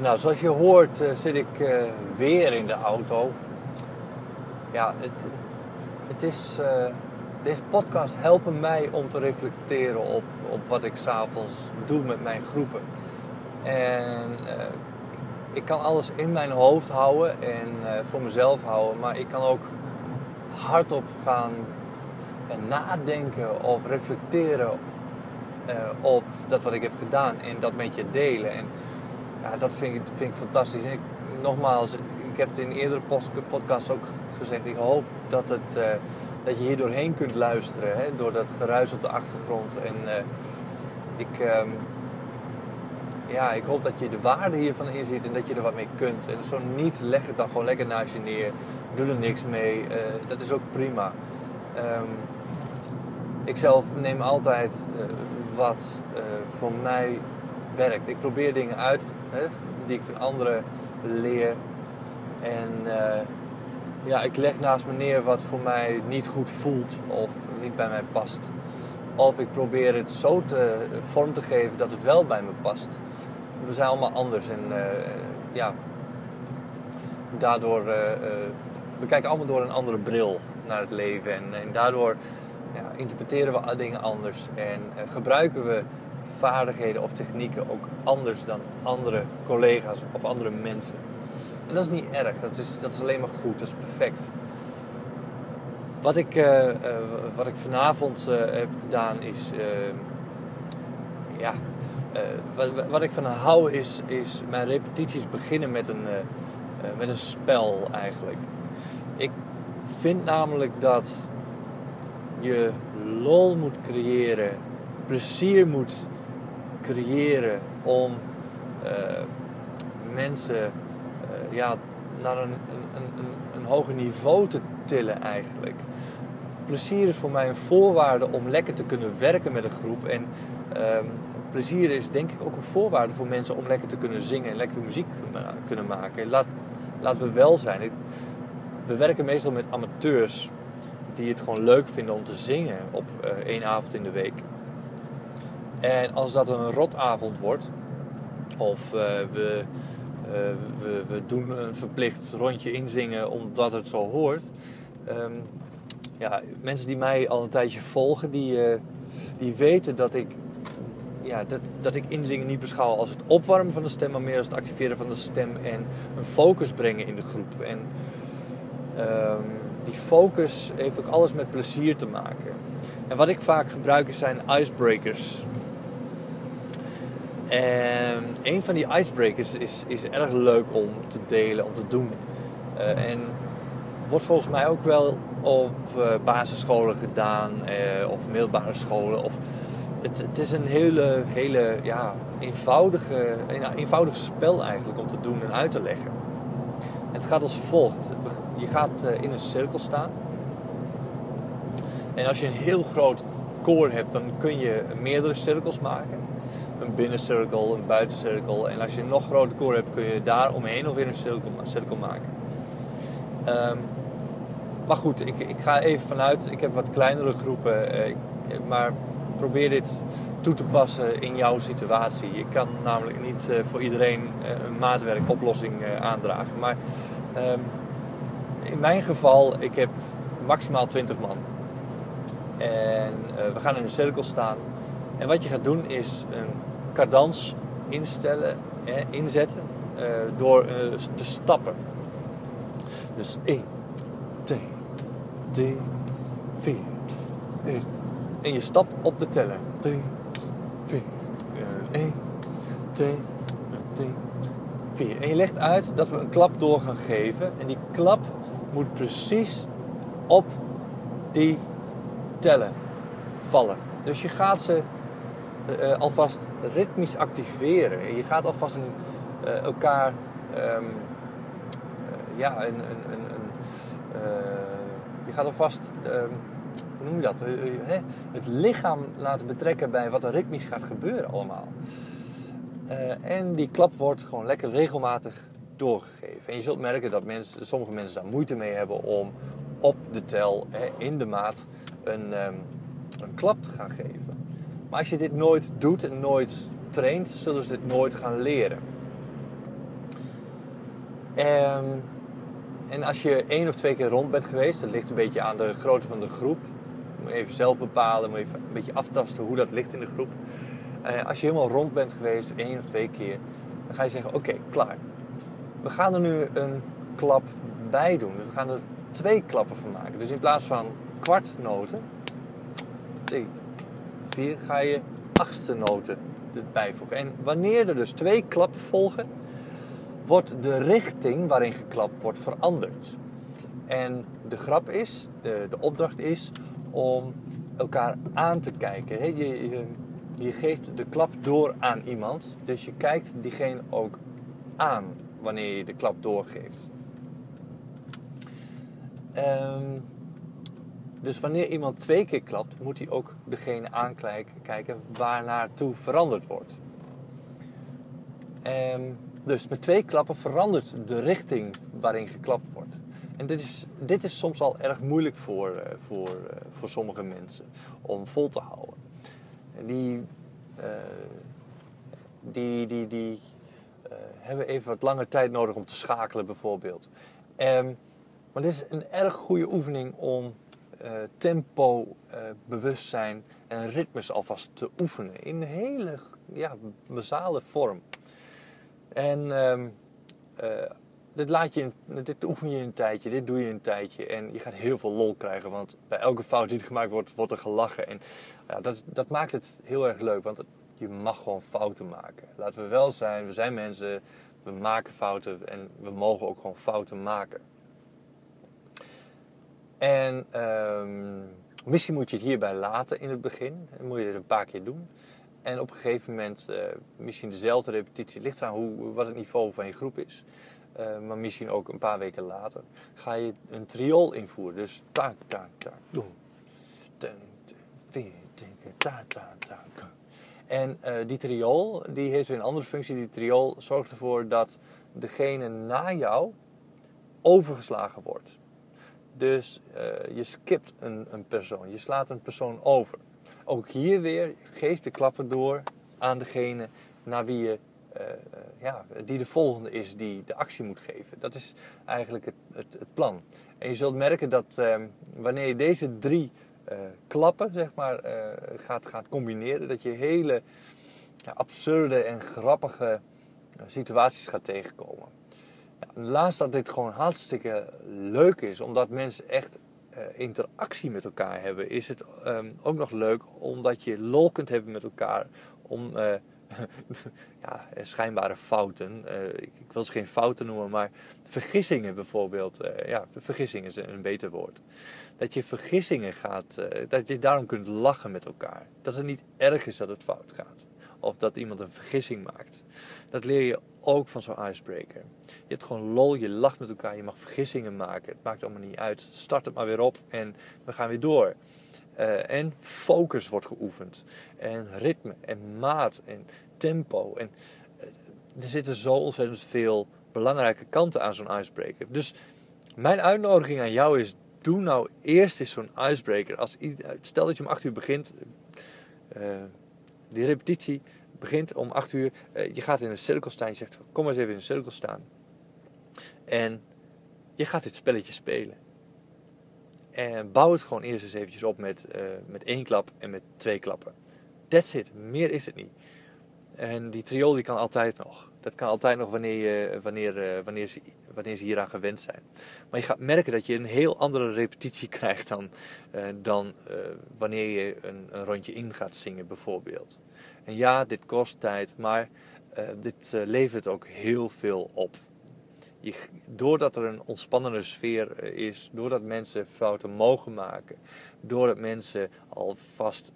Nou, zoals je hoort uh, zit ik uh, weer in de auto. Ja, het, het is, uh, deze podcast helpen mij om te reflecteren op, op wat ik s'avonds doe met mijn groepen. En ik kan alles in mijn hoofd houden en voor mezelf houden, maar ik kan ook hardop gaan en nadenken of reflecteren op dat wat ik heb gedaan en dat met je delen. En, ja, dat vind ik, vind ik fantastisch. En ik, nogmaals, ik heb het in eerdere podcasts ook gezegd. Ik hoop dat, het, uh, dat je hier doorheen kunt luisteren. Hè, door dat geruis op de achtergrond. En uh, ik, um, ja, ik hoop dat je de waarde hiervan inziet en dat je er wat mee kunt. En zo niet, leg het dan gewoon lekker naast je neer. Doe er niks mee. Uh, dat is ook prima. Um, ik zelf neem altijd wat voor mij werkt. Ik probeer dingen uit die ik van anderen leer. En uh, ja, ik leg naast me neer wat voor mij niet goed voelt of niet bij mij past. Of ik probeer het zo te, vorm te geven dat het wel bij me past. We zijn allemaal anders en uh, ja, daardoor, uh, we kijken allemaal door een andere bril naar het leven. En, en daardoor ja, interpreteren we dingen anders en gebruiken we vaardigheden of technieken ook anders dan andere collega's of andere mensen. En dat is niet erg, dat is, dat is alleen maar goed, dat is perfect. Wat ik, uh, uh, wat ik vanavond uh, heb gedaan is, ja, wat, wat, ik van hou is, is mijn repetities beginnen met een, met een spel eigenlijk. Ik vind namelijk dat je lol moet creëren, plezier moet creëren om uh, mensen uh, ja, naar een, een, een, een hoger niveau te tillen eigenlijk. Plezier is voor mij een voorwaarde om lekker te kunnen werken met een groep. En uh, plezier is denk ik ook een voorwaarde voor mensen om lekker te kunnen zingen en lekker muziek kunnen maken. Laat, laten we wel zijn. We werken meestal met amateurs die het gewoon leuk vinden om te zingen op uh, één avond in de week. En als dat een rotavond wordt, of we, uh, we, we, doen een verplicht rondje inzingen omdat het zo hoort. Um, ja, mensen die mij al een tijdje volgen, die, uh, die weten dat ik, ja, dat, dat ik inzingen niet beschouw als het opwarmen van de stem, maar meer als het activeren van de stem en een focus brengen in de groep. En um, die focus heeft ook alles met plezier te maken. En wat ik vaak gebruik zijn icebreakers. En een van die icebreakers is, is erg leuk om te delen, om te doen. Uh, en wordt volgens mij ook wel op uh, basisscholen gedaan uh, of middelbare scholen. Of het, het, is een hele, hele ja, eenvoudige, een eenvoudig spel eigenlijk om te doen en uit te leggen. Het gaat als volgt. Je gaat in een cirkel staan. En als je een heel groot koor hebt, dan kun je meerdere cirkels maken een binnencirkel, een buitencirkel. En als je een nog groter koor hebt, kun je daar omheen nog weer een cirkel, maken. Um, maar goed, ik, ik, ga even vanuit. Ik heb wat kleinere groepen. Eh, maar probeer dit toe te passen in jouw situatie. Je kan namelijk niet uh, voor iedereen uh, een maatwerkoplossing aandragen. Maar um, in mijn geval, ik heb maximaal 20 man. En we gaan in een cirkel staan. En wat je gaat doen is een cadans instellen, hè, inzetten uh, door uh, te stappen. Dus 1, 2, 3, 4. En je stapt op de teller. 3, 4, 1, 2, 3, 4. En je legt uit dat we een klap door gaan geven. En die klap moet precies op die tellen vallen. Dus je gaat ze uh, alvast ritmisch activeren. Je gaat alvast een, uh, elkaar, uh, ja, een, een, een, je gaat alvast, um, hoe noem je dat? het lichaam laten betrekken bij wat er ritmisch gaat gebeuren allemaal. en die klap wordt gewoon lekker regelmatig doorgegeven. En je zult merken dat mensen, sommige mensen daar moeite mee hebben om op de tel, in de maat, een, um, een klap te gaan geven. Als je dit nooit doet en nooit traint, zullen ze dit nooit gaan leren. Ehm, en als je één of twee keer rond bent geweest, dat ligt een beetje aan de grootte van de groep. Moet je even zelf bepalen, moet je even een beetje aftasten hoe dat ligt in de groep. Uh, als je helemaal rond bent geweest, één of twee keer, dan ga je zeggen: Oké, klaar. We gaan er nu een klap bij doen. We gaan er twee klappen van maken. Dus in plaats van kwartnoten, ga je achtste noten bijvoegen. En wanneer er dus twee klappen volgen, wordt de richting waarin geklapt wordt veranderd. En de grap is, de, de opdracht is om elkaar aan te kijken. Je, je, je geeft de klap door aan iemand, dus je kijkt diegene ook aan wanneer je de klap doorgeeft. Um, dus wanneer iemand twee keer klapt, moet hij ook degene aankijken waar naartoe veranderd wordt. En dus met twee klappen verandert de richting waarin geklapt wordt. En dit is, dit is soms al erg moeilijk voor, uh, voor, uh, voor sommige mensen om vol te houden. Die, uh, die, die, die hebben even wat langer tijd nodig om te schakelen bijvoorbeeld. Um, maar dit is een erg goede oefening om tempo, uh, bewustzijn en ritmes alvast te oefenen. In een hele ja, basale vorm. En um, uh, dit, laat je, dit oefen je een tijdje, dit doe je een tijdje. En je gaat heel veel lol krijgen, want bij elke fout die er gemaakt wordt, wordt er gelachen. En dat, dat maakt het heel erg leuk, want je mag gewoon fouten maken. Laten we wel zijn, we zijn mensen, we maken fouten en we mogen ook gewoon fouten maken. En um, misschien moet je het hierbij laten in het begin. Dan moet je het een paar keer doen. En op een gegeven moment, uh, misschien dezelfde repetitie, ligt eraan hoe, wat het niveau van je groep is. Uh, maar misschien ook een paar weken later, ga je een triool invoeren. Dus ta ta ta, doen. Ta ta ta. En uh, die triool, die heeft weer een andere functie. Die triool zorgt ervoor dat degene na jou overgeslagen wordt. Dus uh, je skipt een, een, persoon, je slaat een persoon over. Ook hier weer, geef de klappen door aan degene naar wie je, uh, ja, die de volgende is die de actie moet geven. Dat is eigenlijk het, het, het plan. En je zult merken dat uh, wanneer je deze drie klappen zeg maar, gaat, gaat combineren, dat je hele ja, absurde en grappige situaties gaat tegenkomen. Ja, laatst dat dit gewoon hartstikke leuk is, omdat mensen echt uh, interactie met elkaar hebben, is het um, ook nog leuk omdat je lol kunt hebben met elkaar om uh, ja, schijnbare fouten, ik, wil ze geen fouten noemen, maar vergissingen bijvoorbeeld, ja, vergissing is een beter woord. Dat je vergissingen gaat, dat je daarom kunt lachen met elkaar. Dat het niet erg is dat het fout gaat. Of dat iemand een vergissing maakt. Dat leer je ook van zo'n icebreaker. Je hebt gewoon lol, je lacht met elkaar, je mag vergissingen maken. Het maakt allemaal niet uit. Start het maar weer op en we gaan weer door. Uh, en focus wordt geoefend. En ritme en maat en tempo. En uh, er zitten zo ontzettend veel belangrijke kanten aan zo'n icebreaker. Dus mijn uitnodiging aan jou is: doe nou eerst eens zo'n icebreaker. Als, stel dat je om 8 uur begint, uh, die repetitie begint om 8 uur. Uh, je gaat in een cirkel staan. Je zegt: Kom maar eens even in een cirkel staan. En je gaat dit spelletje spelen. En bouw het gewoon eerst eens eventjes op met, uh, met één klap en met twee klappen. That's it. Meer is het niet. En die triool die kan altijd nog. Dat kan altijd nog wanneer, je, wanneer, uh, wanneer, ze, wanneer ze hieraan gewend zijn. Maar je gaat merken dat je een heel andere repetitie krijgt dan, uh, dan wanneer je een, een, rondje in gaat zingen bijvoorbeeld. En ja, dit kost tijd, maar dit levert ook heel veel op je, doordat er een ontspannende sfeer eh, is, doordat mensen fouten mogen maken, doordat mensen alvast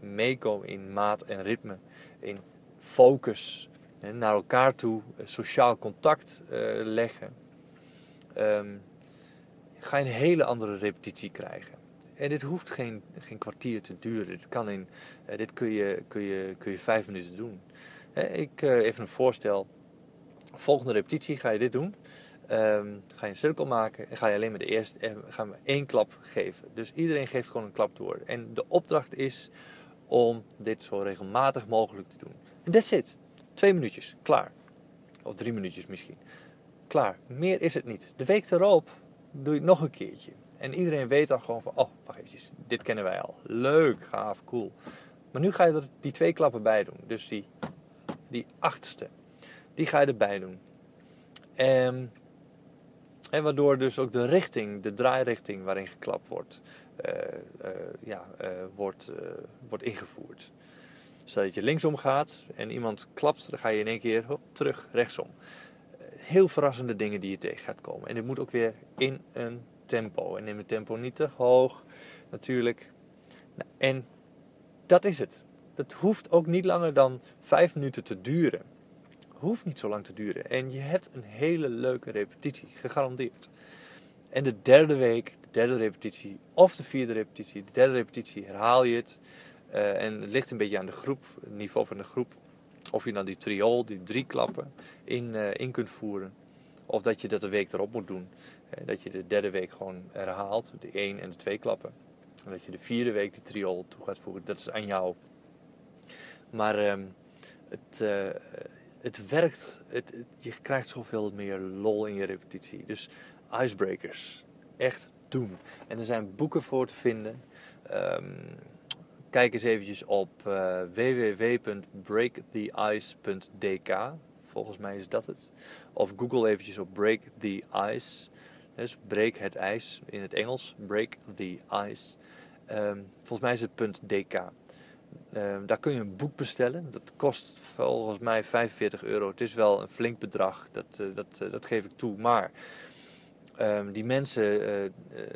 meekomen in maat en ritme, in focus, naar elkaar toe, eh, sociaal contact uh, leggen, um, ga je een hele andere repetitie krijgen. En dit hoeft geen, geen kwartier te duren. Dit, kan in, dit kun, je, kun, je, kun je vijf minuten doen. ik, even een voorstel volgende repetitie ga je dit doen. Um, ga je een cirkel maken en ga je alleen maar de eerste, eh, gaan één klap geven. Dus iedereen geeft gewoon een klap door. En de opdracht is om dit zo regelmatig mogelijk te doen. En that's it. Twee minuutjes, klaar. Of drie minuutjes misschien. klaar. Meer is het niet. De week erop doe je het nog een keertje. En iedereen weet dan gewoon van, oh, wacht even, dit kennen wij al. Leuk, gaaf, cool. Maar nu ga je er die twee klappen bij doen. Dus die, die achtste, die ga je erbij doen. En, en waardoor dus ook de richting, de draairichting waarin geklapt wordt, uh, uh, ja, uh, wordt, wordt ingevoerd. Stel dat je linksom gaat en iemand klapt, dan ga je in één keer hop, terug rechtsom. Heel verrassende dingen die je tegen gaat komen. En dit moet ook weer in een tempo. En neem het tempo niet te hoog, natuurlijk. Nou, en dat is het. Het hoeft ook niet langer dan vijf minuten te duren. Hoeft niet zo lang te duren. En je hebt een hele leuke repetitie, gegarandeerd. En de derde week, de derde repetitie of de vierde repetitie, de derde repetitie herhaal je het. Uh, en het ligt een beetje aan de groep, het niveau van de groep. Of je dan die triool, die drie klappen, in, uh, in kunt voeren. Of dat je dat de week erop moet doen. Uh, dat je de derde week gewoon herhaalt, de één en de twee klappen. En dat je de vierde week die triool toe gaat voeren. Dat is aan jou. Maar ehm, het, het werkt, het, je krijgt zoveel meer lol in je repetitie. Dus icebreakers, echt doen. En er zijn boeken voor te vinden. Um, kijk eens eventjes op uh, www.breaktheice.dk. Volgens mij is dat het. Of google eventjes op Break the Ice. Dus breek het ijs in het Engels. Break the Ice. Um, volgens mij is het .dk. Um, daar kun je een boek bestellen. Dat kost volgens mij 45 euro. Het is wel een flink bedrag, dat, uh, dat, uh, dat geef ik toe. Maar um, die mensen, uh,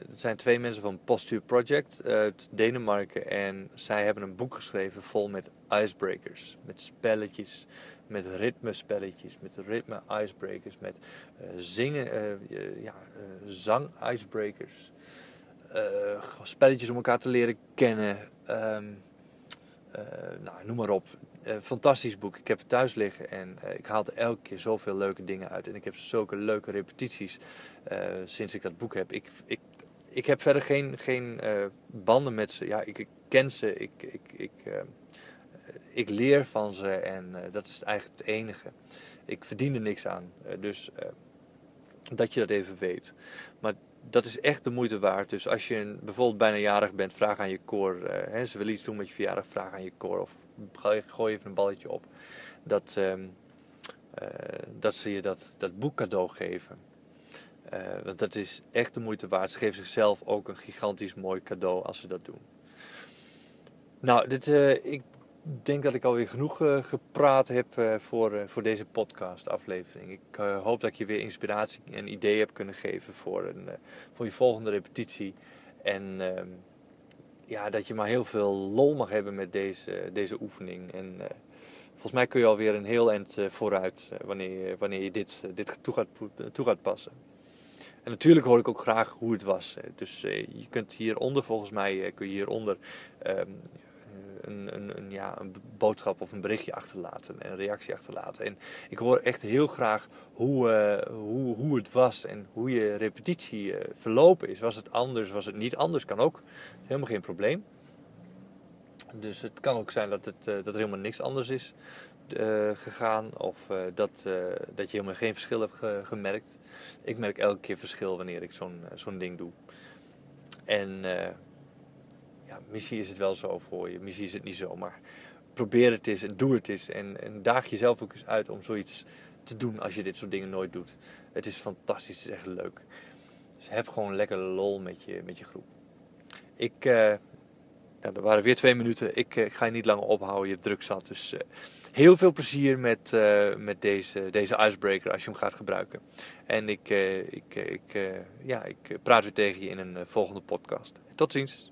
het zijn twee mensen van Posture Project uit Denemarken. En zij hebben een boek geschreven vol met icebreakers. Met spelletjes, met ritmespelletjes, met ritme icebreakers, met zingen, ja, zang icebreakers. spelletjes om elkaar te leren kennen. Uh, nou, noem maar op. Uh, fantastisch boek. Ik heb het thuis liggen en uh, ik haal er elke keer zoveel leuke dingen uit. En ik heb zulke leuke repetities sinds ik dat boek heb. Ik, ik, ik heb verder geen, geen banden met ze. Ja, ik, ik ken ze. Ik, ik, ik, ik leer van ze en dat is eigenlijk het enige. Ik verdien er niks aan. dus dat je dat even weet. Maar dat is echt de moeite waard. Dus als je bijvoorbeeld bijna jarig bent, vraag aan je koor. Uh, hè, ze willen iets doen met je verjaardag, vraag aan je koor. Of gooi even een balletje op. Dat, uh, uh, dat ze je dat, dat boek cadeau geven. Eh, want dat is echt de moeite waard. Ze geven zichzelf ook een gigantisch mooi cadeau als ze dat doen. Nou, dit, ik denk dat ik alweer genoeg uh, gepraat heb uh, voor, uh, voor deze podcast aflevering. Ik hoop dat ik je weer inspiratie en ideeën heb kunnen geven voor, een, voor je volgende repetitie. En ehm, ja, dat je maar heel veel lol mag hebben met deze, deze oefening. En volgens mij kun je alweer een heel eind vooruit wanneer, wanneer je dit, dit toe, gaat, toe gaat passen. En natuurlijk hoor ik ook graag hoe het was. Dus je kunt hieronder, volgens mij, kun je hieronder um, een, een, een, ja, een boodschap of een berichtje achterlaten en een reactie achterlaten. En ik hoor echt heel graag hoe, uh, hoe, hoe het was en hoe je repetitie uh, verlopen is. Was het anders, was het niet anders? Kan ook. Helemaal geen probleem. Dus het kan ook zijn dat, het, uh, dat er helemaal niks anders is gegaan of dat, dat je helemaal geen verschil hebt ge gemerkt. Ik merk elke keer verschil wanneer ik zo'n zo'n ding doe. En ja, missie is het wel zo voor je, missie is het niet zo, maar probeer het eens en doe het eens. En, daag jezelf ook eens uit om zoiets te doen als je dit soort dingen nooit doet. Het is fantastisch, het is echt leuk. Dus heb gewoon lekker lol met je, met je groep. Ik, uh, er waren weer twee minuten. Ik, uh, ga je niet langer ophouden, je hebt druk zat. Dus uh, heel veel plezier met, met deze, deze icebreaker als je hem gaat gebruiken. En ik, ik, ik, ja, ik praat weer tegen je in een volgende podcast. Tot ziens.